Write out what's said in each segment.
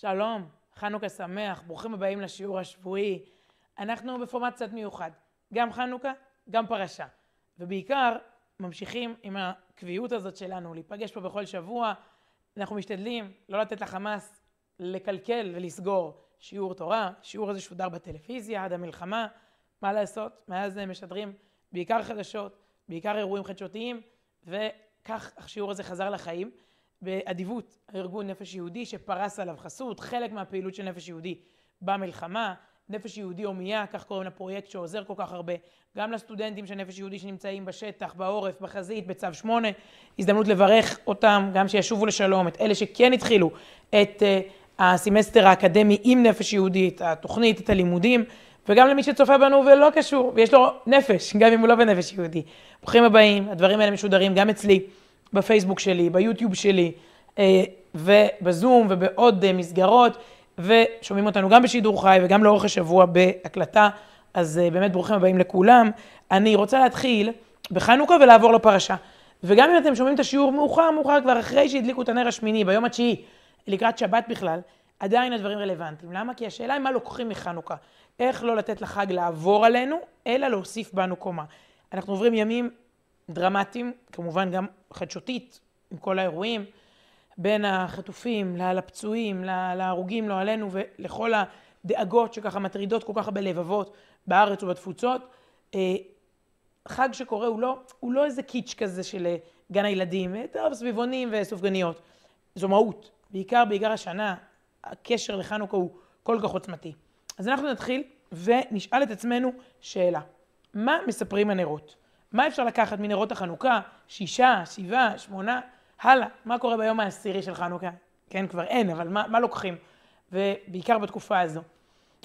שלום, חנוכה שמח, ברוכים הבאים לשיעור השבועי. אנחנו בפורמט קצת מיוחד, גם חנוכה, גם פרשה. ובעיקר, ממשיכים עם הקביעות הזאת שלנו, להיפגש פה בכל שבוע. אנחנו משתדלים לא לתת לחמאס לקלקל ולסגור שיעור תורה. שיעור הזה שודר בטלוויזיה עד המלחמה. מה לעשות? מאז משדרים בעיקר חדשות, בעיקר אירועים חדשותיים, וכך השיעור הזה חזר לחיים. באדיבות הארגון נפש יהודי שפרס עליו חסות, חלק מהפעילות של נפש יהודי במלחמה, נפש יהודי הומייה, כך קוראים לפרויקט שעוזר כל כך הרבה, גם לסטודנטים של נפש יהודי שנמצאים בשטח, בעורף, בחזית, בצו שמונה, הזדמנות לברך אותם, גם שישובו לשלום, את אלה שכן התחילו את uh, הסמסטר האקדמי עם נפש יהודי, את התוכנית, את הלימודים, וגם למי שצופה בנו ולא קשור, ויש לו נפש, גם אם הוא לא בנפש יהודי. ברוכים הבאים, הדברים האלה משודרים גם אצלי. בפייסבוק שלי, ביוטיוב שלי, אה, ובזום ובעוד אה, מסגרות, ושומעים אותנו גם בשידור חי וגם לאורך השבוע בהקלטה, אז אה, באמת ברוכים הבאים לכולם. אני רוצה להתחיל בחנוכה ולעבור לפרשה. וגם אם אתם שומעים את השיעור מאוחר, מאוחר כבר אחרי שהדליקו את הנר השמיני, ביום התשיעי, לקראת שבת בכלל, עדיין הדברים רלוונטיים. למה? כי השאלה היא מה לוקחים מחנוכה. איך לא לתת לחג לעבור עלינו, אלא להוסיף בנו קומה. אנחנו עוברים ימים דרמטיים, כמובן גם חדשותית, עם כל האירועים, בין החטופים לפצועים, להרוגים, לא עלינו, ולכל הדאגות שככה מטרידות כל כך הרבה לבבות בארץ ובתפוצות. אה, חג שקורה הוא לא, הוא לא איזה קיץ' כזה של אה, גן הילדים, אה, טוב, סביבונים וסופגניות. זו מהות. בעיקר, בעיקר השנה, הקשר לחנוכה הוא כל כך עוצמתי. אז אנחנו נתחיל ונשאל את עצמנו שאלה. מה מספרים הנרות? מה אפשר לקחת מנרות החנוכה? שישה, שבעה, שמונה, הלאה. מה קורה ביום העשירי של חנוכה? כן, כבר אין, אבל מה, מה לוקחים? ובעיקר בתקופה הזו.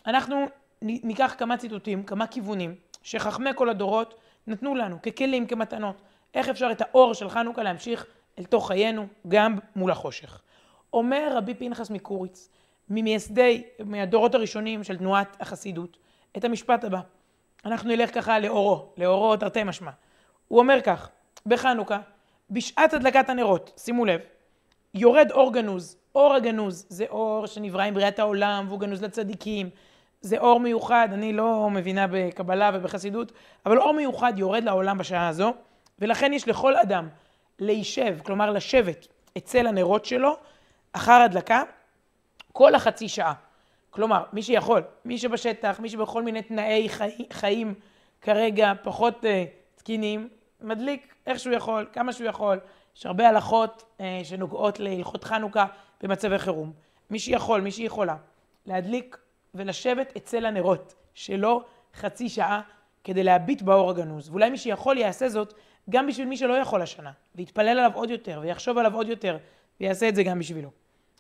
אנחנו ניקח כמה ציטוטים, כמה כיוונים, שחכמי כל הדורות נתנו לנו ככלים, כמתנות. איך אפשר את האור של חנוכה להמשיך אל תוך חיינו, גם מול החושך. אומר רבי פנחס מקוריץ, ממייסדי, מהדורות הראשונים של תנועת החסידות, את המשפט הבא: אנחנו נלך ככה לאורו, לאורו תרתי משמע. הוא אומר כך, בחנוכה, בשעת הדלקת הנרות, שימו לב, יורד אור גנוז. אור הגנוז זה אור שנברא עם בריאת העולם והוא גנוז לצדיקים. זה אור מיוחד, אני לא מבינה בקבלה ובחסידות, אבל אור מיוחד יורד לעולם בשעה הזו, ולכן יש לכל אדם להישב, כלומר לשבת אצל הנרות שלו, אחר הדלקה, כל החצי שעה. כלומר, מי שיכול, מי שבשטח, מי שבכל מיני תנאי חי, חיים כרגע פחות uh, תקינים, מדליק איך שהוא יכול, כמה שהוא יכול. יש הרבה הלכות uh, שנוגעות להלכות חנוכה במצבי חירום. מי שיכול, מי שיכולה, להדליק ולשבת אצל הנרות שלו חצי שעה כדי להביט באור הגנוז. ואולי מי שיכול יעשה זאת גם בשביל מי שלא יכול השנה, ויתפלל עליו עוד יותר, ויחשוב עליו עוד יותר, ויעשה את זה גם בשבילו.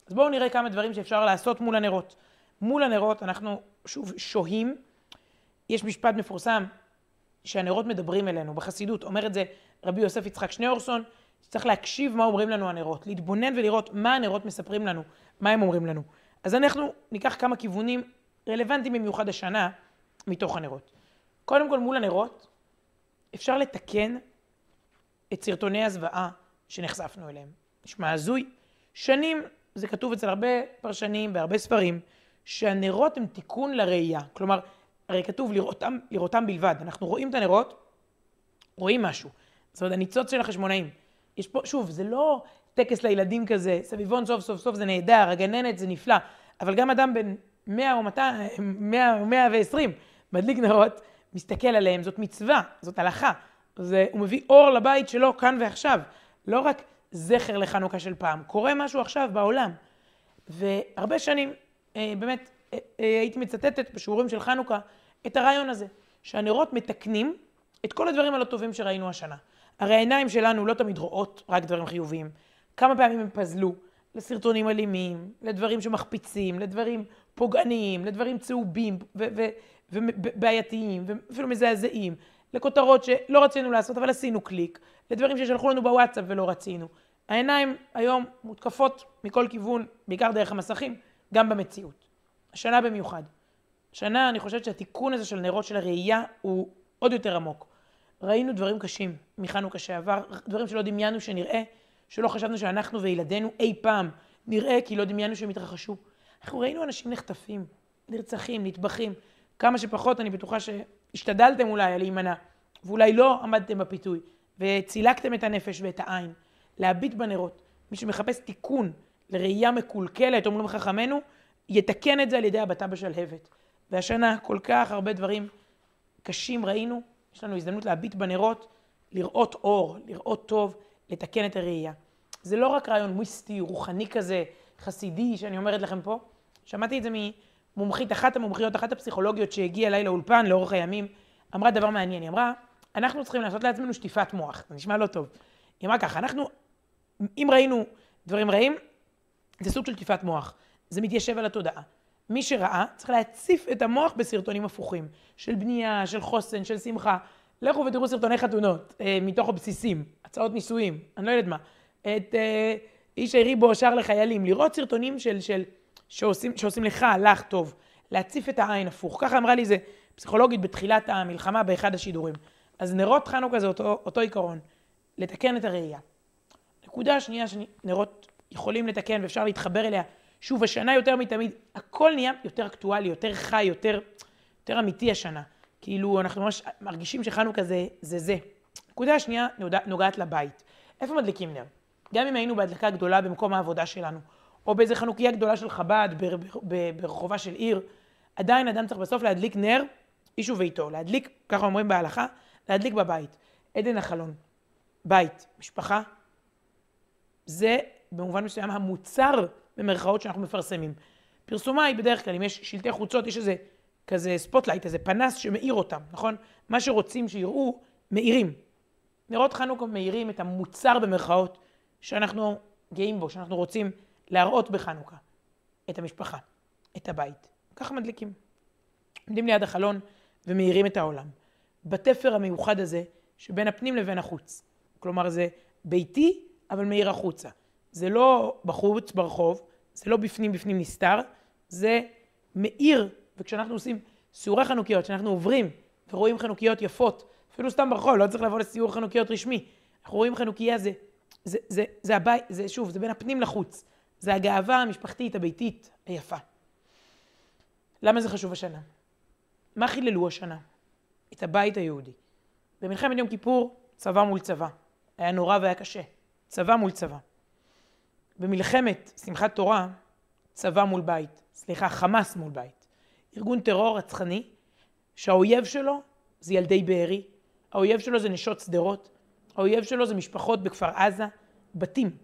אז בואו נראה כמה דברים שאפשר לעשות מול הנרות. מול הנרות אנחנו שוב שוהים. יש משפט מפורסם שהנרות מדברים אלינו, בחסידות, אומר את זה רבי יוסף יצחק שניאורסון, שצריך להקשיב מה אומרים לנו הנרות, להתבונן ולראות מה הנרות מספרים לנו, מה הם אומרים לנו. אז אנחנו ניקח כמה כיוונים רלוונטיים במיוחד השנה מתוך הנרות. קודם כל מול הנרות אפשר לתקן את סרטוני הזוועה שנחשפנו אליהם. נשמע הזוי. שנים, זה כתוב אצל הרבה פרשנים בהרבה ספרים, שהנרות הם תיקון לראייה. כלומר, הרי כתוב לראותם, לראותם בלבד. אנחנו רואים את הנרות, רואים משהו. זאת אומרת, הניצוץ של החשמונאים. יש פה, שוב, זה לא טקס לילדים כזה, סביבון סוף סוף סוף זה נהדר, הגננת זה נפלא, אבל גם אדם בן 100 או 200, 100 או 120, מדליק נרות, מסתכל עליהם, זאת מצווה, זאת הלכה. זה, הוא מביא אור לבית שלו כאן ועכשיו. לא רק זכר לחנוכה של פעם, קורה משהו עכשיו בעולם. והרבה שנים באמת אה, אה, הייתי מצטטת בשיעורים של חנוכה את הרעיון הזה, שהנרות מתקנים את כל הדברים הלא טובים שראינו השנה. הרי העיניים שלנו לא תמיד רואות רק דברים חיוביים. כמה פעמים הם פזלו לסרטונים אלימים, לדברים שמחפיצים, לדברים פוגעניים, לדברים צהובים ובעייתיים ואפילו מזעזעים, לכותרות שלא רצינו לעשות אבל עשינו קליק, לדברים ששלחו לנו בוואטסאפ ולא רצינו. העיניים היום מותקפות מכל כיוון, בעיקר דרך המסכים. גם במציאות. השנה במיוחד. השנה אני חושבת שהתיקון הזה של נרות של הראייה הוא עוד יותר עמוק. ראינו דברים קשים מחנוכה שעבר, דברים שלא דמיינו שנראה, שלא חשבנו שאנחנו וילדינו אי פעם נראה כי לא דמיינו שהם יתרחשו. אנחנו ראינו אנשים נחטפים, נרצחים, נטבחים. כמה שפחות, אני בטוחה שהשתדלתם אולי להימנע, ואולי לא עמדתם בפיתוי, וצילקתם את הנפש ואת העין. להביט בנרות. מי שמחפש תיקון לראייה מקולקלת, אומרים חכמינו, יתקן את זה על ידי הבטה בשלהבת. והשנה כל כך הרבה דברים קשים ראינו, יש לנו הזדמנות להביט בנרות, לראות אור, לראות טוב, לתקן את הראייה. זה לא רק רעיון מיסטי, רוחני כזה, חסידי, שאני אומרת לכם פה. שמעתי את זה ממומחית, אחת המומחיות, אחת הפסיכולוגיות שהגיעה אליי לאולפן לאורך הימים, אמרה דבר מעניין. היא אמרה, אנחנו צריכים לעשות לעצמנו שטיפת מוח. זה נשמע לא טוב. היא אמרה ככה, אנחנו, אם ראינו דברים רעים, זה סוג של שטיפת מוח. זה מתיישב על התודעה. מי שראה, צריך להציף את המוח בסרטונים הפוכים. של בנייה, של חוסן, של שמחה. לכו ותראו סרטוני חתונות, אה, מתוך הבסיסים, הצעות נישואים, אני לא יודעת מה. את אה, איש הריבו שר לחיילים, לראות סרטונים של, של, שעושים, שעושים לך, לך טוב, להציף את העין הפוך. ככה אמרה לי איזה פסיכולוגית בתחילת המלחמה באחד השידורים. אז נרות חנוכה זה אותו, אותו עיקרון, לתקן את הראייה. נקודה שנייה שנרות יכולים לתקן ואפשר להתחבר אליה, שוב, השנה יותר מתמיד, הכל נהיה יותר אקטואלי, יותר חי, יותר, יותר אמיתי השנה. כאילו, אנחנו ממש מרגישים שחנוכה זה זה. זה. נקודה שנייה נוגעת לבית. איפה מדליקים נר? גם אם היינו בהדלקה גדולה במקום העבודה שלנו, או באיזה חנוכיה גדולה של חב"ד ברחובה של עיר, עדיין אדם צריך בסוף להדליק נר, איש וביתו. להדליק, ככה אומרים בהלכה, להדליק בבית. אדן החלון. בית, משפחה, זה במובן מסוים המוצר במרכאות שאנחנו מפרסמים. פרסומה היא בדרך כלל, אם יש שלטי חוצות, יש איזה כזה spotlight, איזה פנס שמאיר אותם, נכון? מה שרוצים שיראו, מאירים. נרות חנוכה מאירים את המוצר במרכאות שאנחנו גאים בו, שאנחנו רוצים להראות בחנוכה. את המשפחה, את הבית. ככה מדליקים. עומדים ליד החלון ומאירים את העולם. בתפר המיוחד הזה שבין הפנים לבין החוץ. כלומר זה ביתי אבל מאיר החוצה. זה לא בחוץ ברחוב, זה לא בפנים בפנים נסתר, זה מאיר, וכשאנחנו עושים סיורי חנוכיות, כשאנחנו עוברים ורואים חנוכיות יפות, אפילו סתם ברחוב, לא צריך לבוא לסיור חנוכיות רשמי, אנחנו רואים חנוכיה זה, זה, זה, זה הבית, זה שוב, זה בין הפנים לחוץ, זה הגאווה המשפחתית, הביתית, היפה. למה זה חשוב השנה? מה חיללו השנה? את הבית היהודי. במלחמת יום כיפור, צבא מול צבא. היה נורא והיה קשה. צבא מול צבא. במלחמת שמחת תורה, צבא מול בית. סליחה, חמאס מול בית. ארגון טרור רצחני, שהאויב שלו זה ילדי בארי, האויב שלו זה נשות שדרות, האויב שלו זה משפחות בכפר עזה, בתים.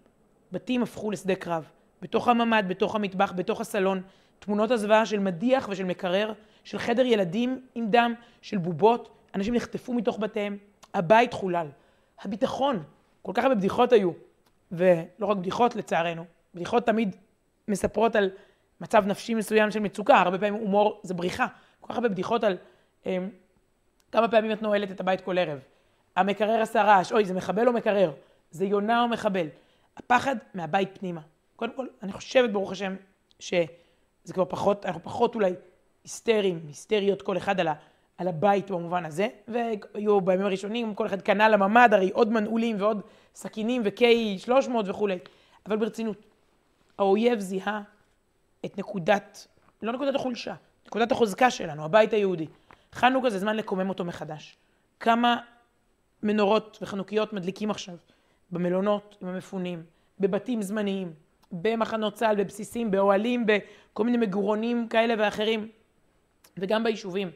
בתים הפכו לשדה קרב. בתוך הממ"ד, בתוך המטבח, בתוך הסלון, תמונות הזוועה של מדיח ושל מקרר, של חדר ילדים עם דם, של בובות, אנשים נחטפו מתוך בתיהם, הבית חולל. הביטחון, כל כך הרבה בדיחות היו, ולא רק בדיחות לצערנו, בדיחות תמיד מספרות על מצב נפשי מסוים של מצוקה, הרבה פעמים הומור זה בריחה, כל כך הרבה בדיחות על um, כמה פעמים את נועלת את הבית כל ערב, המקרר עשה רעש, אוי זה מחבל או מקרר, זה יונה או מחבל, הפחד מהבית פנימה. קודם כל, אני חושבת ברוך השם שזה כבר פחות, אנחנו פחות אולי היסטריים, היסטריות כל אחד על. על הבית במובן הזה, והיו בימים הראשונים, כל אחד קנה לממ"ד, הרי עוד מנעולים ועוד סכינים ו-K300 וכולי. אבל ברצינות, האויב זיהה את נקודת, לא נקודת החולשה, נקודת החוזקה שלנו, הבית היהודי. חנוכה זה זמן לקומם אותו מחדש. כמה מנורות וחנוכיות מדליקים עכשיו במלונות עם המפונים, בבתים זמניים, במחנות צה"ל, בבסיסים, באוהלים, בכל מיני מגורונים כאלה ואחרים, וגם ביישובים.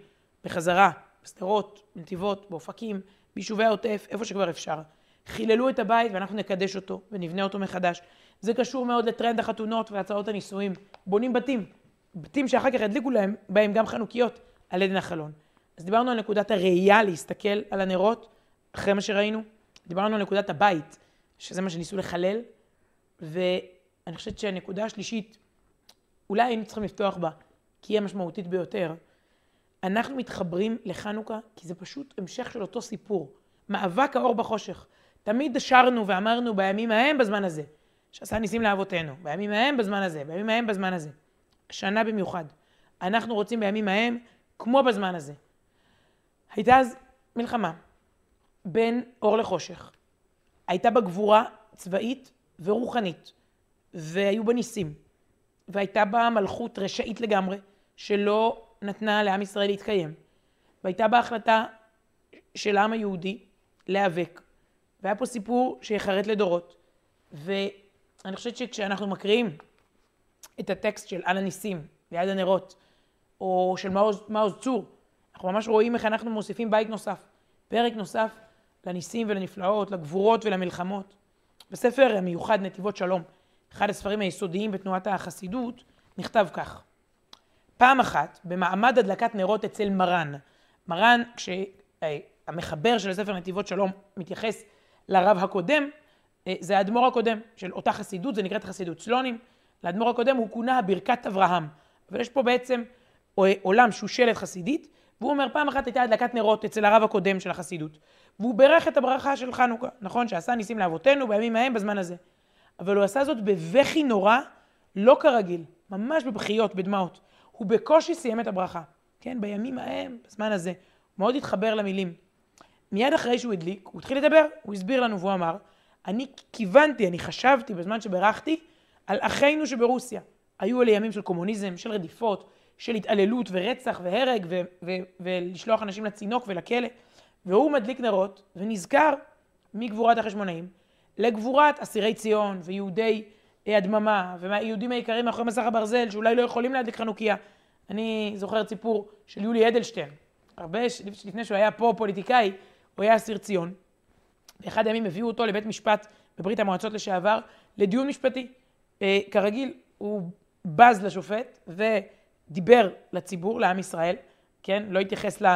בחזרה, בשדרות, בנתיבות, באופקים, ביישובי העוטף, איפה שכבר אפשר. חיללו את הבית ואנחנו נקדש אותו ונבנה אותו מחדש. זה קשור מאוד לטרנד החתונות והצעות הנישואים. בונים בתים, בתים שאחר כך ידליקו להם, בהם גם חנוכיות על עדן החלון. אז דיברנו על נקודת הראייה להסתכל על הנרות, אחרי מה שראינו. דיברנו על נקודת הבית, שזה מה שניסו לחלל. ואני חושבת שהנקודה השלישית, אולי היינו צריכים לפתוח בה, כי היא המשמעותית ביותר, אנחנו מתחברים לחנוכה כי זה פשוט המשך של אותו סיפור. מאבק האור בחושך. תמיד שרנו ואמרנו בימים ההם בזמן הזה, שעשה ניסים לאבותינו, בימים ההם בזמן הזה, בימים ההם בזמן הזה. שנה במיוחד. אנחנו רוצים בימים ההם כמו בזמן הזה. הייתה אז מלחמה בין אור לחושך. הייתה בה גבורה צבאית ורוחנית, והיו בה ניסים. והייתה בה מלכות רשאית לגמרי, שלא נתנה לעם ישראל להתקיים. והייתה בה החלטה של העם היהודי להיאבק. והיה פה סיפור שיחרט לדורות. ואני חושבת שכשאנחנו מקריאים את הטקסט של על הניסים ליד הנרות, או של מעוז, מעוז צור, אנחנו ממש רואים איך אנחנו מוסיפים בית נוסף, פרק נוסף לניסים ולנפלאות, לגבורות ולמלחמות. בספר המיוחד נתיבות שלום, אחד הספרים היסודיים בתנועת החסידות, נכתב כך: פעם אחת, במעמד הדלקת נרות אצל מרן, מרן, כשהמחבר של הספר נתיבות שלום מתייחס לרב הקודם, אה, זה האדמו"ר הקודם של אותה חסידות, זה נקראת חסידות סלונים. לאדמו"ר הקודם הוא כונה ברכת אברהם. אבל יש פה בעצם אה, עולם שושלת חסידית, והוא אומר פעם אחת הייתה הדלקת נרות אצל הרב הקודם של החסידות. והוא בירך את הברכה של חנוכה, נכון? שעשה ניסים לאבותינו בימים ההם בזמן הזה. אבל הוא עשה זאת בבכי נורא, לא כרגיל, ממש בבכיות, בדמעות. הוא בקושי סיים את הברכה, כן? בימים ההם, בזמן הזה. הוא מאוד התחבר למילים. מיד אחרי שהוא הדליק, הוא התחיל לדבר, הוא הסביר לנו והוא אמר, אני כיוונתי, אני חשבתי בזמן שברכתי על אחינו שברוסיה. היו אלה ימים של קומוניזם, של רדיפות, של התעללות ורצח והרג ו- ו- ולשלוח אנשים לצינוק ולכלא. והוא מדליק נרות ונזכר מגבורת החשמונאים לגבורת אסירי ציון ויהודי הדממה והיהודים היקרים מאחורי מסך הברזל שאולי לא יכולים להדליק חנוכיה. אני זוכר סיפור של יולי אדלשטיין, הרבה לפני שהוא היה פה פוליטיקאי, הוא היה אסיר ציון. באחד הימים הביאו אותו לבית משפט בברית המועצות לשעבר לדיון משפטי. אה, כרגיל, הוא בז לשופט ודיבר לציבור, לעם ישראל, כן? לא התייחס ל,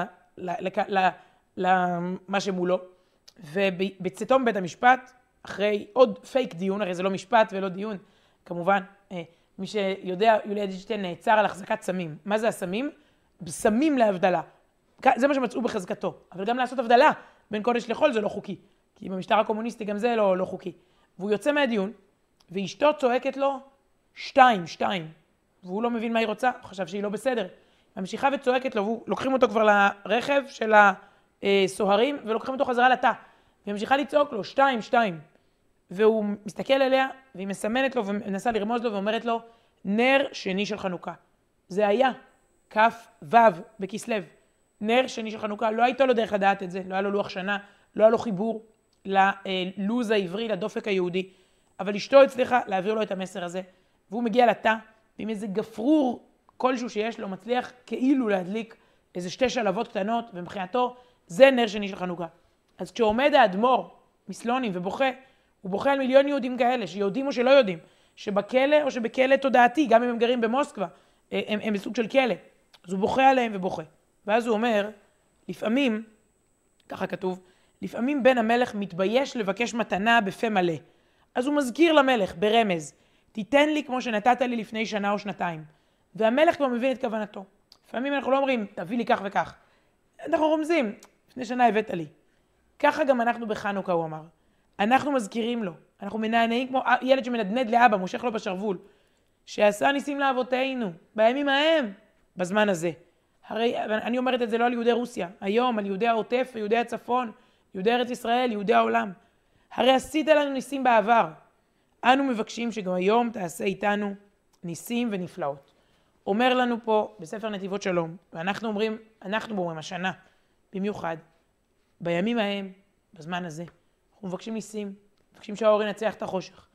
למה שמולו. ובצאתו מבית המשפט, אחרי עוד פייק דיון, הרי זה לא משפט ולא דיון, כמובן, אה, מי שיודע, יולי אדלשטיין נעצר על החזקת סמים. מה זה הסמים? סמים להבדלה. זה מה שמצאו בחזקתו. אבל גם לעשות הבדלה בין קודש לחול זה לא חוקי. כי במשטר הקומוניסטי גם זה לא, לא חוקי. והוא יוצא מהדיון, ואשתו צועקת לו, שתיים, שתיים. והוא לא מבין מה היא רוצה, הוא חשב שהיא לא בסדר. ממשיכה וצועקת לו, ולוקחים אותו כבר לרכב של הסוהרים, ולוקחים אותו חזרה לתא. והיא ממשיכה לצעוק לו, שתיים, שתיים. והוא מסתכל עליה, והיא מסמנת לו ומנסה לרמוז לו ואומרת לו, נר שני של חנוכה. זה היה כ"ו בכסלו. נר שני של חנוכה, לא הייתה לו דרך לדעת את זה, לא היה לו לוח שנה, לא היה לו חיבור ללוז העברי, לדופק היהודי. אבל אשתו הצליחה להעביר לו את המסר הזה, והוא מגיע לתא, ועם איזה גפרור כלשהו שיש לו, מצליח כאילו להדליק איזה שתי שלבות קטנות, ומבחינתו זה נר שני של חנוכה. אז כשעומד האדמו"ר מסלונים ובוכה, הוא בוכה על מיליון יהודים כאלה, שיודעים או שלא יודעים, שבכלא או שבכלא תודעתי, גם אם הם גרים במוסקבה, אה, הם, הם בסוג של כלא. אז הוא בוכה עליהם ובוכה. ואז הוא אומר, לפעמים, ככה כתוב, לפעמים בן המלך מתבייש לבקש מתנה בפה מלא. אז הוא מזכיר למלך ברמז, תיתן לי כמו שנתת לי לפני שנה או שנתיים. והמלך כבר מבין את כוונתו. לפעמים אנחנו לא אומרים, תביא לי כך וכך. אנחנו רומזים, לפני שנה הבאת לי. ככה גם אנחנו בחנוכה, הוא אמר. אנחנו מזכירים לו, אנחנו מנענעים כמו ילד שמנדנד לאבא, מושך לו בשרוול, שעשה ניסים לאבותינו, בימים ההם, בזמן הזה. הרי אני אומרת את זה לא על יהודי רוסיה, היום על יהודי העוטף ויהודי הצפון, יהודי ארץ ישראל, יהודי העולם. הרי עשית לנו ניסים בעבר. אנו מבקשים שגם היום תעשה איתנו ניסים ונפלאות. אומר לנו פה בספר נתיבות שלום, ואנחנו אומרים, אנחנו אומרים השנה, במיוחד, בימים ההם, בזמן הזה, אנחנו מבקשים ניסים, מבקשים שהאור ינצח את החושך,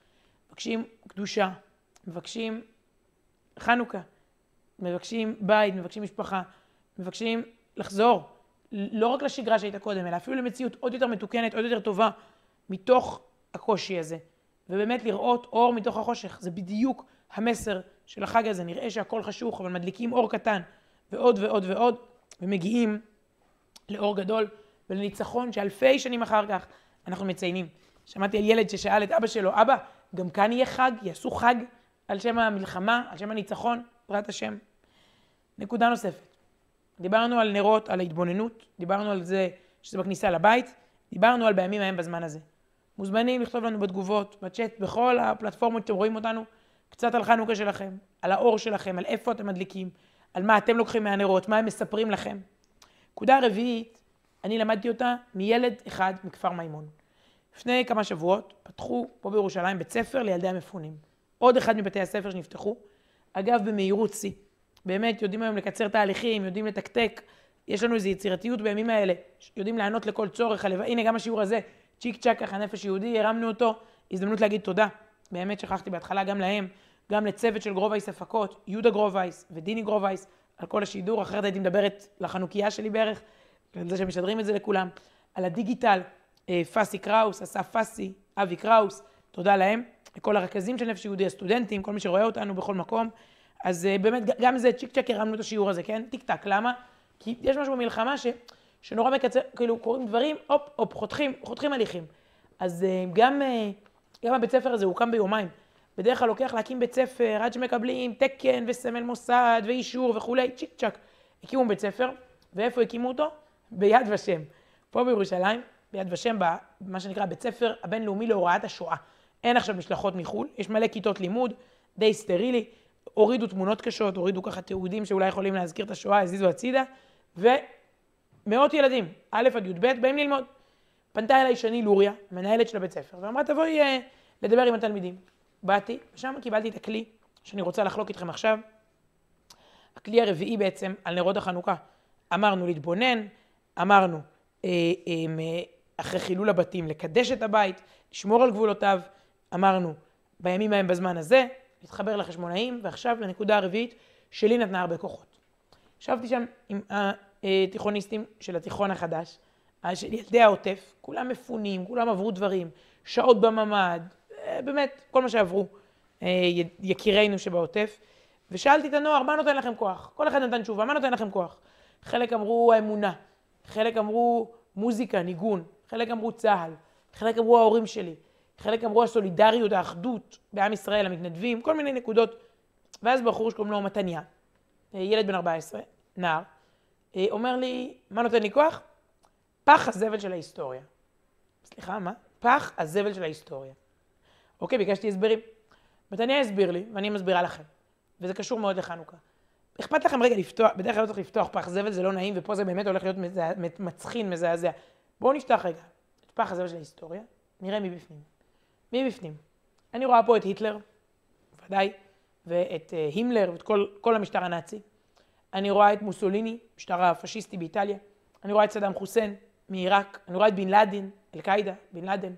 מבקשים קדושה, מבקשים חנוכה, מבקשים בית, מבקשים משפחה, מבקשים לחזור לא רק לשגרה שהייתה קודם, אלא אפילו למציאות עוד יותר מתוקנת, עוד יותר טובה, מתוך הקושי הזה. ובאמת לראות אור מתוך החושך, זה בדיוק המסר של החג הזה. נראה שהכל חשוך, אבל מדליקים אור קטן, ועוד ועוד ועוד, ומגיעים לאור גדול ולניצחון שאלפי שנים אחר כך אנחנו מציינים. שמעתי על ילד ששאל את אבא שלו, אבא, גם כאן יהיה חג? יעשו חג על שם המלחמה, על שם הניצחון, בעזרת השם. נקודה נוספת. דיברנו על נרות, על ההתבוננות, דיברנו על זה שזה בכניסה לבית, דיברנו על בימים ההם בזמן הזה. מוזמנים לכתוב לנו בתגובות, בצ'אט, בכל הפלטפורמות שאתם רואים אותנו, קצת על חנוכה שלכם, על האור שלכם, על איפה אתם מדליקים, על מה אתם לוקחים מהנרות, מה הם מספרים לכם. נקודה רביעית, אני למדתי אותה מילד אחד מכפר מימון. לפני כמה שבועות פתחו פה בירושלים בית ספר לילדי המפונים. עוד אחד מבתי הספר שנפתחו, אגב, במהירות שיא. באמת, יודעים היום לקצר תהליכים, יודעים לתקתק. יש לנו איזו יצירתיות בימים האלה, יודעים לענות לכל צורך. הלב... הנה, גם השיעור הזה, צ'יק צ'אק ככה נפש יהודי, הרמנו אותו. הזדמנות להגיד תודה. באמת שכחתי בהתחלה גם להם, גם לצוות של גרובייס הפקות, יהודה גרובייס ודיני גרובייס, על כל השידור, אחרת הייתי מדברת לחנוכיה שלי בערך, על זה שמשדרים את זה לכולם. על הדיגיטל, אה, פאסי קראוס, אסף פאסי, אבי קראוס, תודה להם. לכל הרכזים של נפש יהודי, הסטודנטים, כל מי שרואה אותנו בכל מקום. אז uh, באמת, גם זה צ'יק צ'ק הרמנו את השיעור הזה, כן? טיק טק, למה? כי יש משהו במלחמה ש, שנורא מקצר, כאילו קורים דברים, הופ, הופ, חותכים, חותכים הליכים. אז uh, גם, גם הבית ספר הזה הוקם ביומיים. בדרך כלל לוקח להקים בית ספר עד שמקבלים תקן וסמל מוסד ואישור וכולי, צ'יק צ'ק. הקימו בית ספר, ואיפה הקימו אותו? ביד ושם. פה בירושלים, ביד ושם, במה שנקרא בית ספר הבינלאומי להוראת השואה. אין עכשיו משלחות מחו"ל, יש מלא כיתות לימוד, די סטרילי, הורידו תמונות קשות, הורידו ככה תיעודים שאולי יכולים להזכיר את השואה, הזיזו הצידה, ומאות ילדים, א' עד י"ב, באים ללמוד. פנתה אליי שני לוריה, מנהלת של הבית ספר, ואמרה תבואי uh, לדבר עם התלמידים. באתי, ושם קיבלתי את הכלי שאני רוצה לחלוק איתכם עכשיו. הכלי הרביעי בעצם על נרות החנוכה. אמרנו להתבונן, אמרנו אה, אה, אחרי חילול הבתים לקדש את הבית, לשמור על גבולותיו, אמרנו בימים ההם בזמן הזה, להתחבר לחשמונאים, ועכשיו לנקודה הרביעית שלי נתנה הרבה כוחות. ישבתי שם עם התיכוניסטים של התיכון החדש, של ילדי העוטף, כולם מפונים, כולם עברו דברים, שעות בממ"ד, אה, באמת, כל מה שעברו אה, יקירינו שבעוטף, ושאלתי את הנוער, מה נותן לכם כוח? כל אחד נתן תשובה, מה נותן לכם כוח? חלק אמרו האמונה, חלק אמרו מוזיקה, ניגון, חלק אמרו צה"ל, חלק אמרו ההורים שלי, חלק אמרו הסולידריות, האחדות בעם ישראל, המתנדבים, כל מיני נקודות. ואז בחור שקוראים לו מתניה, אה, ילד בן 14, נער, אה, אומר לי, מה נותן לי כוח? פח הזבל של ההיסטוריה. סליחה, מה? פח הזבל של ההיסטוריה. אוקיי, ביקשתי הסברים. מתניה הסביר לי, ואני מסבירה לכם. וזה קשור מאוד לחנוכה. אכפת לכם רגע לפתוח, בדרך כלל לא צריך לפתוח פח זבל, זה לא נעים, ופה זה באמת הולך להיות מזע... מצחין, מזעזע. בואו נפתח רגע את פח הזבל של ההיסטוריה, נראה מבפנים. מבפנים. אני רואה פה את היטלר, ודאי, ואת uh, הימלר ואת כל, כל המשטר הנאצי. אני רואה את מוסוליני, משטר הפשיסטי באיטליה. אני רואה את סדאם חוסיין מעיראק. אני רואה את בן לאדן, אל-קאעידה, בן לאדן.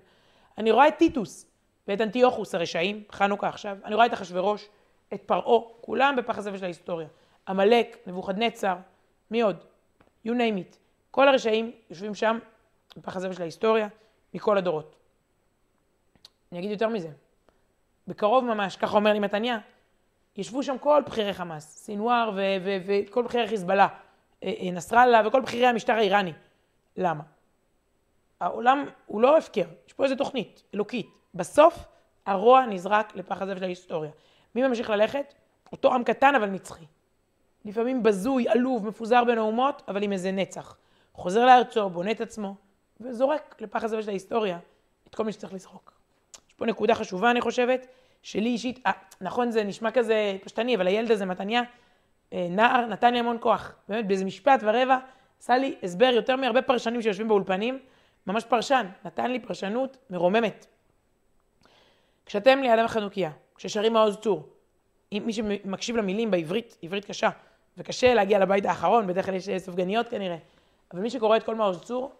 אני רואה את טיטוס ואת אנטיוכוס הרשעים, חנוכה עכשיו. אני רואה את אחשורוש, את פרעה, כולם בפח הזבל של ההיסטוריה. עמלק, נבוכדנצר, מי עוד? you name it. כל הרשעים יושבים שם בפח הזבל של ההיסטוריה מכל הדורות. אני אגיד יותר מזה. בקרוב ממש, ככה אומר לי מתניה, ישבו שם כל בכירי חמאס, סינואר וכל בכירי חיזבאללה, אה, אה, נסראללה וכל בכירי המשטר האיראני. למה? העולם הוא לא הפקר, יש פה איזו תוכנית אלוקית. בסוף הרוע נזרק לפח הזבל של ההיסטוריה. מי ממשיך ללכת? אותו עם קטן אבל נצחי. לפעמים בזוי, עלוב, מפוזר בין האומות, אבל עם איזה נצח. חוזר לארצו, בונה את עצמו, וזורק לפח הזבל של ההיסטוריה את כל מי שצריך לזרוק. יש פה נקודה חשובה, אני חושבת, שלי אישית, אה, נכון, זה נשמע כזה פשטני, אבל הילד הזה, מתניה, אה, נער, נתן לי המון כוח. באמת, באיזה משפט ורבע, עשה לי הסבר יותר מהרבה פרשנים שיושבים באולפנים, ממש פרשן, נתן לי פרשנות מרוממת. כשאתם ליד החנוכיה, כששרים מעוז צור, מי שמקשיב למילים בעברית, עברית קשה, וקשה להגיע לבית האחרון, בדרך כלל יש סופגניות כנראה, אבל מי שקורא את כל מעוז צור,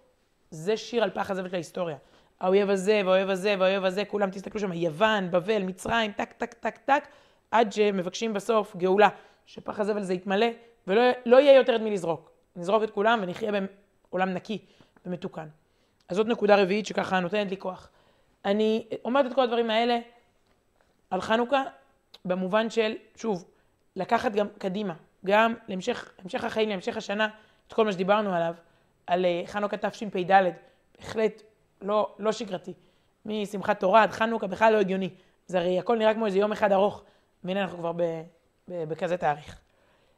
זה שיר על פח הזבל של ההיסטוריה. האויב הזה, והאויב הזה, והאויב הזה, כולם תסתכלו שם, יוון, בבל, מצרים, טק, טק, טק, טק, עד שמבקשים בסוף גאולה, שפח הזבל זה יתמלא, ולא לא יהיה יותר את מי לזרוק. נזרוק את כולם ונחיה בעולם נקי ומתוקן. אז זאת נקודה רביעית שככה נותנת לי כוח. אני אומרת את כל הדברים האלה על חנוכה, במובן של, שוב, לקחת גם קדימה, גם להמשך החיים, להמשך השנה, את כל מה שדיברנו עליו, על אה, חנוכה תשפ"ד, בהחלט לא, לא שגרתי. משמחת תורה עד חנוכה בכלל לא הגיוני. זה הרי הכל נראה כמו איזה יום אחד ארוך, והנה אנחנו כבר בכזה תאריך.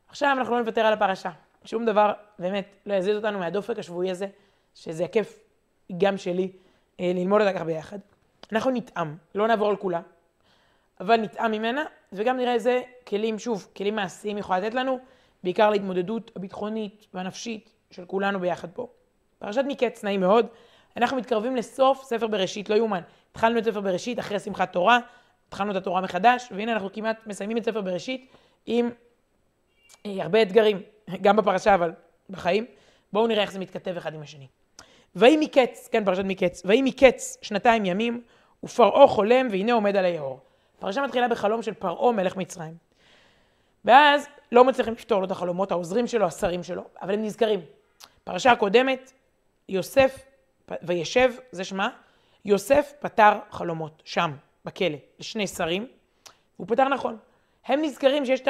עכשיו אנחנו לא נוותר על הפרשה. שום דבר באמת לא יזיז אותנו מהדופק השבועי הזה, שזה הכיף גם שלי אה, ללמוד אותה ככה ביחד. אנחנו נטעם, לא נעבור על כולה, אבל נטעם ממנה, וגם נראה איזה כלים, שוב, כלים מעשיים יכולה לתת לנו, בעיקר להתמודדות הביטחונית והנפשית של כולנו ביחד פה. פרשת מקץ, נעים מאוד. אנחנו מתקרבים לסוף ספר בראשית, לא יאומן. התחלנו את ספר בראשית אחרי שמחת תורה, התחלנו את התורה מחדש, והנה אנחנו כמעט מסיימים את ספר בראשית. עם אה, הרבה אתגרים, גם בפרשה אבל בחיים. בואו נראה איך זה מתכתב אחד עם השני. ויהי מקץ, כן, פרשת מקץ, ויהי מקץ שנתיים ימים, ופרעה חולם, והנה עומד על היאור. הפרשה מתחילה בחלום של פרעה מלך מצרים. ואז לא מצליחים לפתור לו את החלומות, העוזרים שלו, השרים שלו, אבל הם נזכרים. פרשה הקודמת, יוסף, וישב, זה שמה, יוסף פתר חלומות, שם, בכלא, לשני שרים, והוא פתר נכון. הם נזכרים שיש את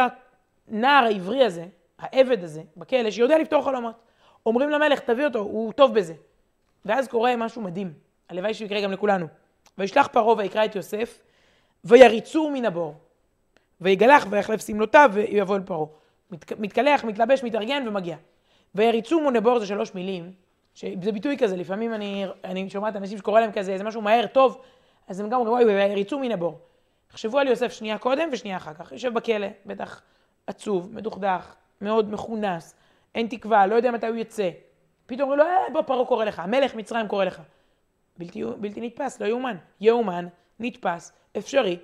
הנער העברי הזה, העבד הזה, בכלא, שיודע לפתור חלומות. אומרים למלך, תביא אותו, הוא טוב בזה. ואז קורה משהו מדהים, הלוואי שיקרה גם לכולנו. וישלח פרעה ויקרא את יוסף, ויריצו מן הבור. ויגלח ויחלף שמלותיו ויבוא אל פרעה. מת, מתקלח, מתלבש, מתארגן ומגיע. ויריצו מן הבור זה שלוש מילים, שזה ביטוי כזה, לפעמים אני, אני שומעת אנשים שקורא להם כזה, איזה משהו מהר, טוב, אז הם גם אומרים, וואי, ויריצו מן הבור. תחשבו על יוסף שנייה קודם ושנייה אחר כך. יושב בכלא, בטח עצוב, מדוכדך, מאוד מכונס, אין תקווה, לא יודע מתי הוא יצא. פתאום אומרים לו, אה, בוא, פרעה קורא לך, המלך מצרים קורא לך. בלתי, בלתי נתפס, לא יאומן. יאומן, נתפס, אפשרי.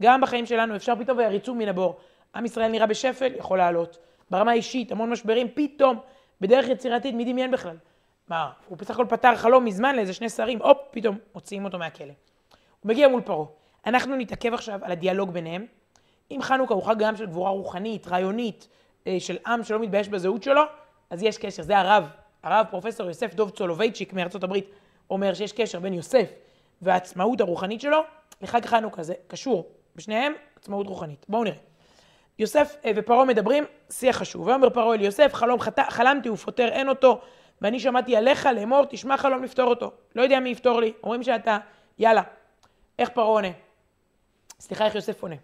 גם בחיים שלנו אפשר פתאום ויריצו מן הבור. עם ישראל נראה בשפל, יכול לעלות. ברמה האישית, המון משברים, פתאום, בדרך יצירתית, מי דמיין בכלל? מה, הוא בסך הכל פתר חלום מזמן לאיזה שני שרים, הופ, פתאום מוציאים אותו מהכלא. הוא מגיע מול פרעה. אנחנו נתעכב עכשיו על הדיאלוג ביניהם. אם חנוכה הוא חג גם של גבורה רוחנית, רעיונית, אה, של עם שלא מתבייש בזהות שלו, אז יש קשר, זה הרב, הרב פרופסור יוסף דוב צולובייצ'יק מארצות הברית, אומר שיש קשר בין יוסף והעצמאות הרוחנית שלו לחג חנוכה, זה קשור, בשניהם עצמאות רוחנית. בואו נראה. יוסף אה, ופרעה מדברים, שיח חשוב. ויאמר פרעה אל יוסף, חלום חת... חלמתי ופותר אין אותו, ואני שמעתי עליך לאמור, תשמע חלום לפתור אותו. לא יודע מי יפתור לי, אומרים שאתה, יאללה. איך פרעה עונה? סליחה, איך יוסף עונה?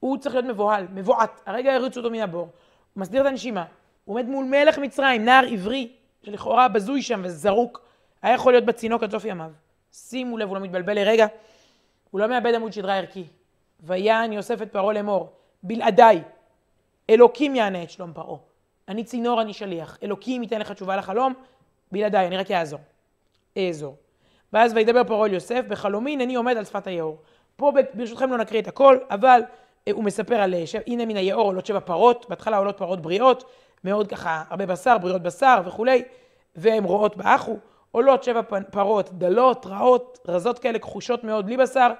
הוא צריך להיות מבוהל, מבועת. הרגע הריצו אותו מן הבור, הוא מסדיר את הנשימה, הוא עומד מול מלך מצרים, נער עברי, שלכאורה בזוי שם וזרוק, היה יכול להיות בצינוק עד סוף ימיו. שימו לב, הוא לא מתבלבל לרגע, הוא לא מאבד עמוד שדרה ערכי. ויען יוסף את פרעה לאמור, בלעדיי, אלוקים יענה את שלום פרעה. אני צינור, אני שליח. אלוקים ייתן לך תשובה לחלום, בלעדיי, אני רק אעזור. אעזור. ואז וידבר פרעה אל יוסף, בחלומי הנני עומד על שפת היאור. פה ברשותכם לא נקריא את הכל, אבל אה, הוא מספר על, אה, הנה מן היאור עולות שבע פרות, בהתחלה עולות פרות בריאות, מאוד ככה, הרבה בשר, בריאות בשר וכולי, והן רואות באחו, עולות שבע פרות דלות, רעות, רזות כאלה, כחושות מאוד, בלי בשר,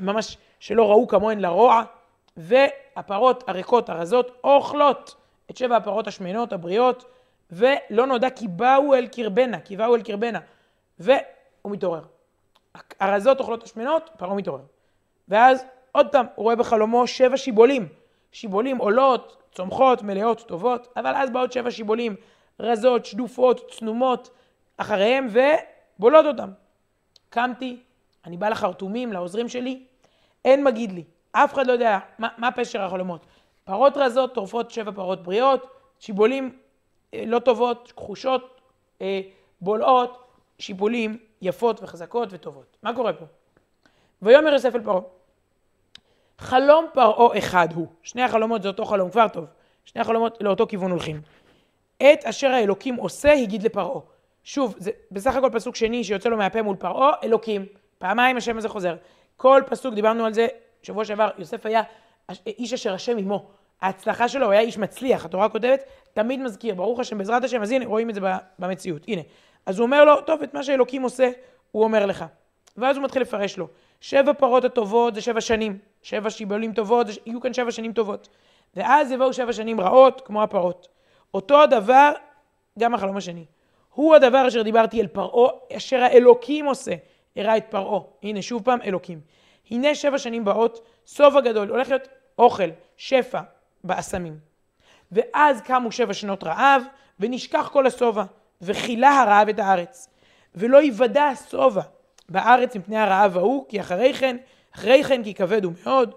ממש שלא ראו כמוהן לרוע, והפרות הריקות, הרזות, אוכלות את שבע הפרות השמנות, הבריאות, ולא נודע כי באו אל קרבנה, כי באו אל קרבנה, והוא מתעורר. הרזות אוכלות השמנות, פרעה מתעורר. ואז עוד פעם, הוא רואה בחלומו שבע שיבולים. שיבולים עולות, צומחות, מלאות, טובות, אבל אז באות שבע שיבולים, רזות, שדופות, צנומות, אחריהם, ובולות אותם. קמתי, אני בא לחרטומים, לעוזרים שלי, אין מגיד לי, אף אחד לא יודע מה, מה פשר החלומות. פרות רזות טורפות שבע פרות בריאות, שיבולים אה, לא טובות, כחושות, אה, בולעות, שיבולים יפות וחזקות וטובות. מה קורה פה? ויאמר יוסף אל פרעה, חלום פרעה אחד הוא. שני החלומות זה אותו חלום, כבר טוב. שני החלומות לאותו כיוון הולכים. את אשר האלוקים עושה, הגיד לפרעה. שוב, זה בסך הכל פסוק שני שיוצא לו מהפה מול פרעה, אלוקים. פעמיים השם הזה חוזר. כל פסוק, דיברנו על זה שבוע שעבר, יוסף היה איש אשר השם עמו. ההצלחה שלו, הוא היה איש מצליח, התורה כותבת, תמיד מזכיר, ברוך השם, בעזרת השם, אז הנה, רואים את זה במציאות, הנה. אז הוא אומר לו, טוב, את מה שאלוקים עושה, הוא אומר לך. ואז הוא מתחיל לפרש לו. שבע פרות הטובות זה שבע שנים, שבע שיבולים טובות, זה, יהיו כאן שבע שנים טובות. ואז יבואו שבע שנים רעות, כמו הפרות. אותו הדבר, גם החלום השני. הוא הדבר אשר דיברתי אל פרעה, אשר האלוקים עושה, הראה את פרעה. הנה, שוב פעם, אלוקים. הנה שבע שנים באות, סוף הגדול, הולך להיות אוכל, שפע, באסמים. ואז קמו שבע שנות רעב, ונשכח כל השובע, וכילה הרעב את הארץ. ולא יוודע השובע בארץ מפני הרעב ההוא, כי אחרי כן, אחרי כן כי כבד הוא מאוד,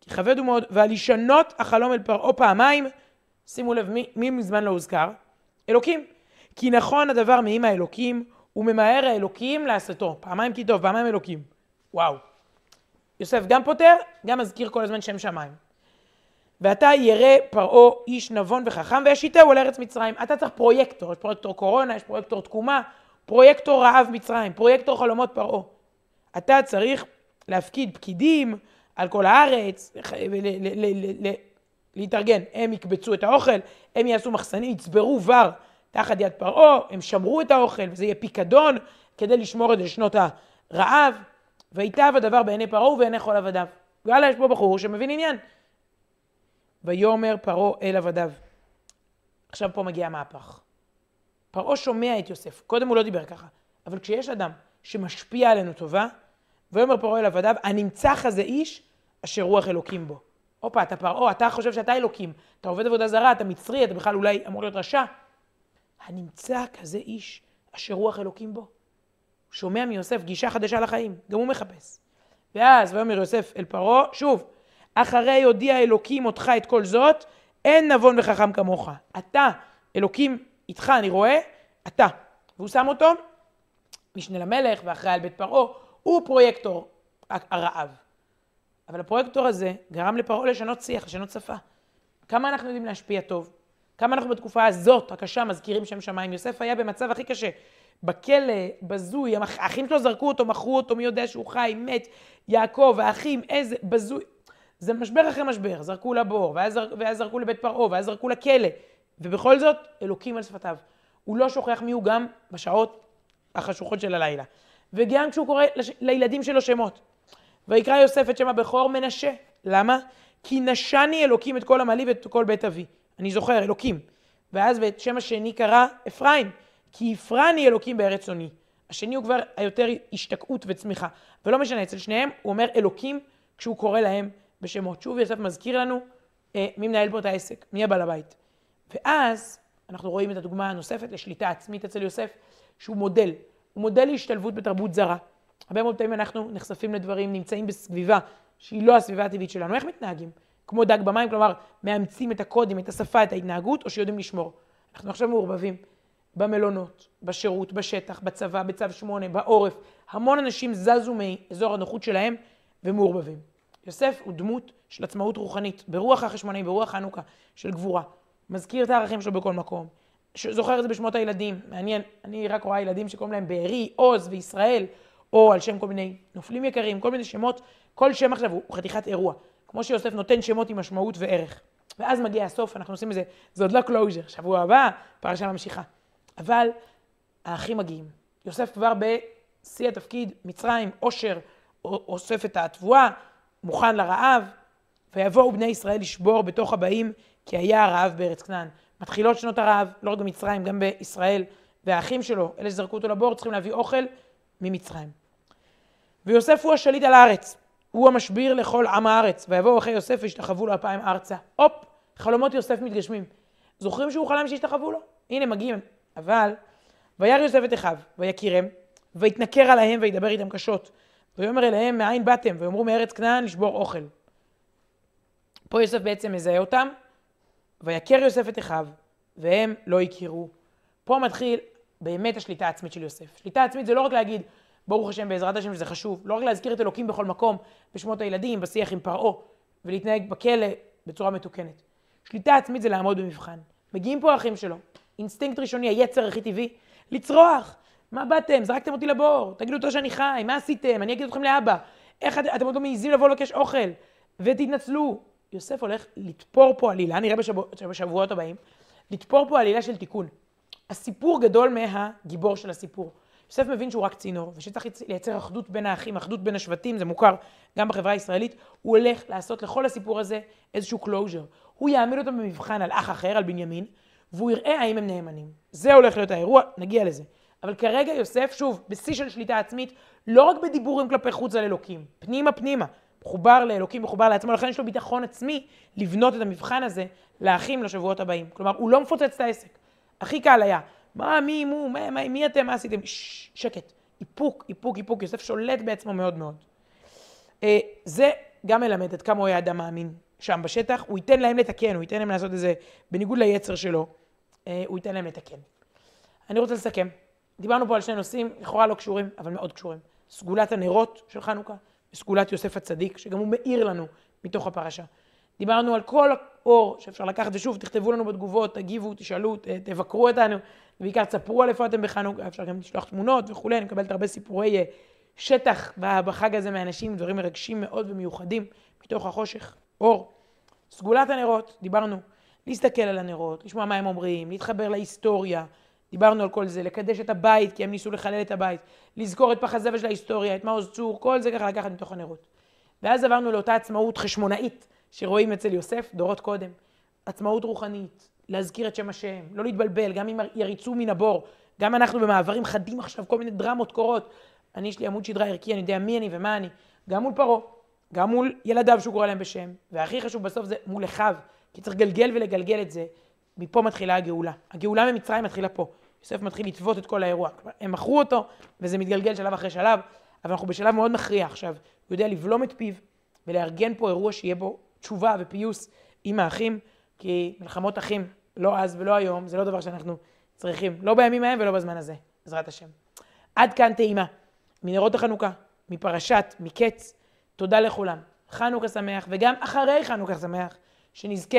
כי כבד הוא מאוד, ועל ישנות החלום אל פרעה פעמיים, שימו לב, מי, מי מזמן לא הוזכר? אלוקים. כי נכון הדבר מעם האלוקים, וממהר האלוקים לעשותו. פעמיים כי טוב, פעמיים אלוקים. וואו. יוסף גם פותר, גם מזכיר כל הזמן שם שמיים. ואתה ירא פרעה איש נבון וחכם וישיתהו על ארץ מצרים. אתה צריך פרויקטור, יש פרויקטור קורונה, יש פרויקטור תקומה, פרויקטור רעב מצרים, פרויקטור חלומות פרעה. אתה צריך להפקיד פקידים על כל הארץ, להתארגן. הם יקבצו את האוכל, הם יעשו מחסנים, יצברו ור תחת יד פרעה, הם שמרו את האוכל, וזה יהיה פיקדון כדי לשמור את זה לשנות הרעב. ויטב הדבר בעיני פרעה ובעיני כל עבדיו. וואלה, יש פה בחור שמבין עניין. ויאמר פרעה אל עבדיו. עכשיו פה מגיע המהפך. פרעה שומע את יוסף, קודם הוא לא דיבר ככה, אבל כשיש אדם שמשפיע עלינו טובה, ויאמר פרעה אל עבדיו, הנמצח הזה איש אשר רוח אלוקים בו. הופה, אתה פרעה, אתה חושב שאתה אלוקים, אתה עובד עבודה זרה, אתה מצרי, אתה בכלל אולי אמור להיות רשע. הנמצא כזה איש אשר רוח אלוקים בו. הוא שומע מיוסף גישה חדשה לחיים, גם הוא מחפש. ואז ויאמר יוסף אל פרעה, שוב, אחרי הודיע אלוקים אותך את כל זאת, אין נבון וחכם כמוך. אתה, אלוקים איתך, אני רואה, אתה. והוא שם אותו, משנה למלך ואחראי על בית פרעה, הוא פרויקטור הרעב. אבל הפרויקטור הזה גרם לפרעה לשנות שיח, לשנות שפה. כמה אנחנו יודעים להשפיע טוב? כמה אנחנו בתקופה הזאת, הקשה, מזכירים שם שמיים. יוסף היה במצב הכי קשה. בכלא, בזוי, האחים שלו זרקו אותו, מכרו אותו, מי יודע שהוא חי, מת, יעקב, האחים, איזה, בזוי. זה משבר אחרי משבר, זרקו לבור, ואז, ואז זרקו לבית פרעה, ואז זרקו לכלא. ובכל זאת, אלוקים על שפתיו. הוא לא שוכח מי הוא גם בשעות החשוכות של הלילה. וגם כשהוא קורא לש... לילדים שלו שמות. ויקרא יוסף את שם הבכור מנשה. למה? כי נשני אלוקים את כל עמלי ואת כל בית אבי. אני זוכר, אלוקים. ואז ואת שם השני קרא אפרים. כי הפרני אלוקים בארץ עוני. השני הוא כבר היותר השתקעות וצמיחה. ולא משנה, אצל שניהם הוא אומר אלוקים כשהוא קורא להם בשמות. שוב יוסף מזכיר לנו אה, מי מנהל פה את העסק, מי הבעל הבית. ואז אנחנו רואים את הדוגמה הנוספת לשליטה עצמית אצל יוסף, שהוא מודל. הוא מודל להשתלבות בתרבות זרה. הרבה מאוד פעמים אנחנו נחשפים לדברים, נמצאים בסביבה שהיא לא הסביבה הטבעית שלנו. איך מתנהגים? כמו דג במים, כלומר, מאמצים את הקודים, את השפה, את ההתנהגות, או שיודעים לשמור. אנחנו עכשיו מעורבבים במלונות, בשירות, בשטח, בצבא, בצו 8, בעורף. המון אנשים זזו מאזור הנוחות שלהם ומעורבבים. יוסף הוא דמות של עצמאות רוחנית, ברוח החשמונאים, ברוח חנוכה, של גבורה. מזכיר את הערכים שלו בכל מקום. זוכר את זה בשמות הילדים, מעניין, אני רק רואה ילדים שקוראים להם בארי, עוז וישראל, או על שם כל מיני נופלים יקרים, כל מיני שמות, כל שם עכשיו הוא חתיכת אירוע. כמו שיוסף נותן שמות עם משמעות וערך. ואז מגיע הסוף, אנחנו עושים איזה, זה עוד לא closure, שבוע הבא, פרשה ממשיכה. אבל האחים מגיעים. יוסף כבר בשיא התפקיד, מצרים, עושר, אוסף את התבואה, מוכן לרעב, ויבואו בני ישראל לשבור בתוך הבאים, כי היה הרעב בארץ כנען. מתחילות שנות הרעב, לא רק במצרים, גם בישראל, והאחים שלו, אלה שזרקו אותו לבור, צריכים להביא אוכל ממצרים. ויוסף הוא השליט על הארץ, הוא המשביר לכל עם הארץ, ויבואו אחרי יוסף וישתחוו לו אפיים ארצה. הופ, חלומות יוסף מתגשמים. זוכרים שהוא חלם שישתחוו לו? הנה, מגיעים. אבל, וירא יוסף את אחיו, ויקירם, ויתנכר עליהם וידבר איתם קשות. ויאמר אליהם, מאין באתם? ויאמרו מארץ כנען לשבור אוכל. פה יוסף בעצם מזהה אותם, ויכר יוסף את אחיו, והם לא הכירו. פה מתחיל באמת השליטה העצמית של יוסף. שליטה עצמית זה לא רק להגיד, ברוך השם, בעזרת השם, שזה חשוב. לא רק להזכיר את אלוקים בכל מקום, בשמות הילדים, בשיח עם פרעה, ולהתנהג בכלא בצורה מתוקנת. שליטה עצמית זה לעמוד במבחן. מגיעים פה האחים שלו, אינסטינקט ראשוני, היצר הכי טבעי, לצרוח. מה באתם? זרקתם אותי לבור, תגידו תודה שאני חי, מה עשיתם? אני אגיד אתכם לאבא. איך את, אתם עוד לא מעיזים לבוא לבקש אוכל? ותתנצלו. יוסף הולך לתפור פה עלילה, נראה בשבוע, בשבועות הבאים, לתפור פה עלילה של תיקון. הסיפור גדול מהגיבור של הסיפור. יוסף מבין שהוא רק צינור, ושצריך לייצר אחדות בין האחים, אחדות בין השבטים, זה מוכר גם בחברה הישראלית, הוא הולך לעשות לכל הסיפור הזה איזשהו closure. הוא יעמיד אותם במבחן על אח אחר, על בנימין, והוא יראה האם הם נאמנים. זה הולך להיות האירוע, נגיע לזה. אבל כרגע יוסף, שוב, בשיא של שליטה עצמית, לא רק בדיבורים כלפי חוץ על אלוקים, פנימה פנימה, מחובר לאלוקים, מחובר לעצמו, לכן יש לו ביטחון עצמי לבנות את המבחן הזה לאחים לשבועות הבאים. כלומר, הוא לא מפוצץ את העסק. הכי קל היה, מה, מי, מו, מה, מה, מי אתם, מה עשיתם? שקט, איפוק, איפוק, איפוק. יוסף שולט בעצמו מאוד מאוד. אה, זה גם מלמד עד כמה הוא היה אדם מאמין שם בשטח. הוא ייתן להם לתקן, הוא ייתן להם לעשות את זה בניגוד ליצר שלו, אה, הוא ייתן להם לתקן. אני רוצה לסכם. דיברנו פה על שני נושאים, לכאורה לא קשורים, אבל מאוד קשורים. סגולת הנרות של חנוכה וסגולת יוסף הצדיק, שגם הוא מאיר לנו מתוך הפרשה. דיברנו על כל האור שאפשר לקחת, ושוב, תכתבו לנו בתגובות, תגיבו, תשאלו, תבקרו אותנו, ובעיקר תספרו על איפה אתם בחנוכה, אפשר גם לשלוח תמונות וכולי, אני מקבלת הרבה סיפורי אה, שטח בחג הזה מאנשים, דברים מרגשים מאוד ומיוחדים, מתוך החושך, אור. סגולת הנרות, דיברנו. להסתכל על הנרות, לשמוע מה הם אומרים, להתחבר להיסטוריה, דיברנו על כל זה, לקדש את הבית, כי הם ניסו לחלל את הבית, לזכור את פח הזבל של ההיסטוריה, את מעוז צור, כל זה ככה לקחת מתוך הנרות. ואז עברנו לאותה עצמאות חשמונאית שרואים אצל יוסף דורות קודם. עצמאות רוחנית, להזכיר את שם השם, לא להתבלבל, גם אם יריצו מן הבור, גם אנחנו במעברים חדים עכשיו, כל מיני דרמות קורות. אני, יש לי עמוד שדרה ערכי, אני יודע מי אני ומה אני, גם מול פרעה, גם מול ילדיו שהוא קורא להם בשם, והכי חשוב בסוף זה מול אחיו, כי צריך לגלגל ולגלגל את זה. מפה מתחילה הגאולה. הגאולה ממצרים מתחילה פה. יוסף מתחיל לטוות את כל האירוע. הם מכרו אותו, וזה מתגלגל שלב אחרי שלב, אבל אנחנו בשלב מאוד מכריע עכשיו. הוא יודע לבלום את פיו ולארגן פה אירוע שיהיה בו תשובה ופיוס עם האחים, כי מלחמות אחים, לא אז ולא היום, זה לא דבר שאנחנו צריכים, לא בימים ההם ולא בזמן הזה, בעזרת השם. עד כאן טעימה. מנרות החנוכה, מפרשת, מקץ, תודה לכולם. חנוכה שמח, וגם אחרי חנוכה שמח, שנזכה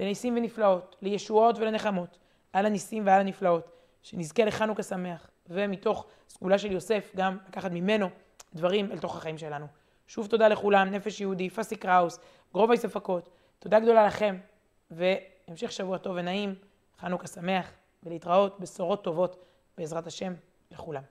לניסים ונפלאות, לישועות ולנחמות, על הניסים ועל הנפלאות, שנזכה לחנוכה שמח, ומתוך סגולה של יוסף גם לקחת ממנו דברים אל תוך החיים שלנו. שוב תודה לכולם, נפש יהודי, פסי קראוס, גרובי ספקות, תודה גדולה לכם, המשך שבוע טוב ונעים, חנוכה שמח, ולהתראות בשורות טובות, בעזרת השם, לכולם.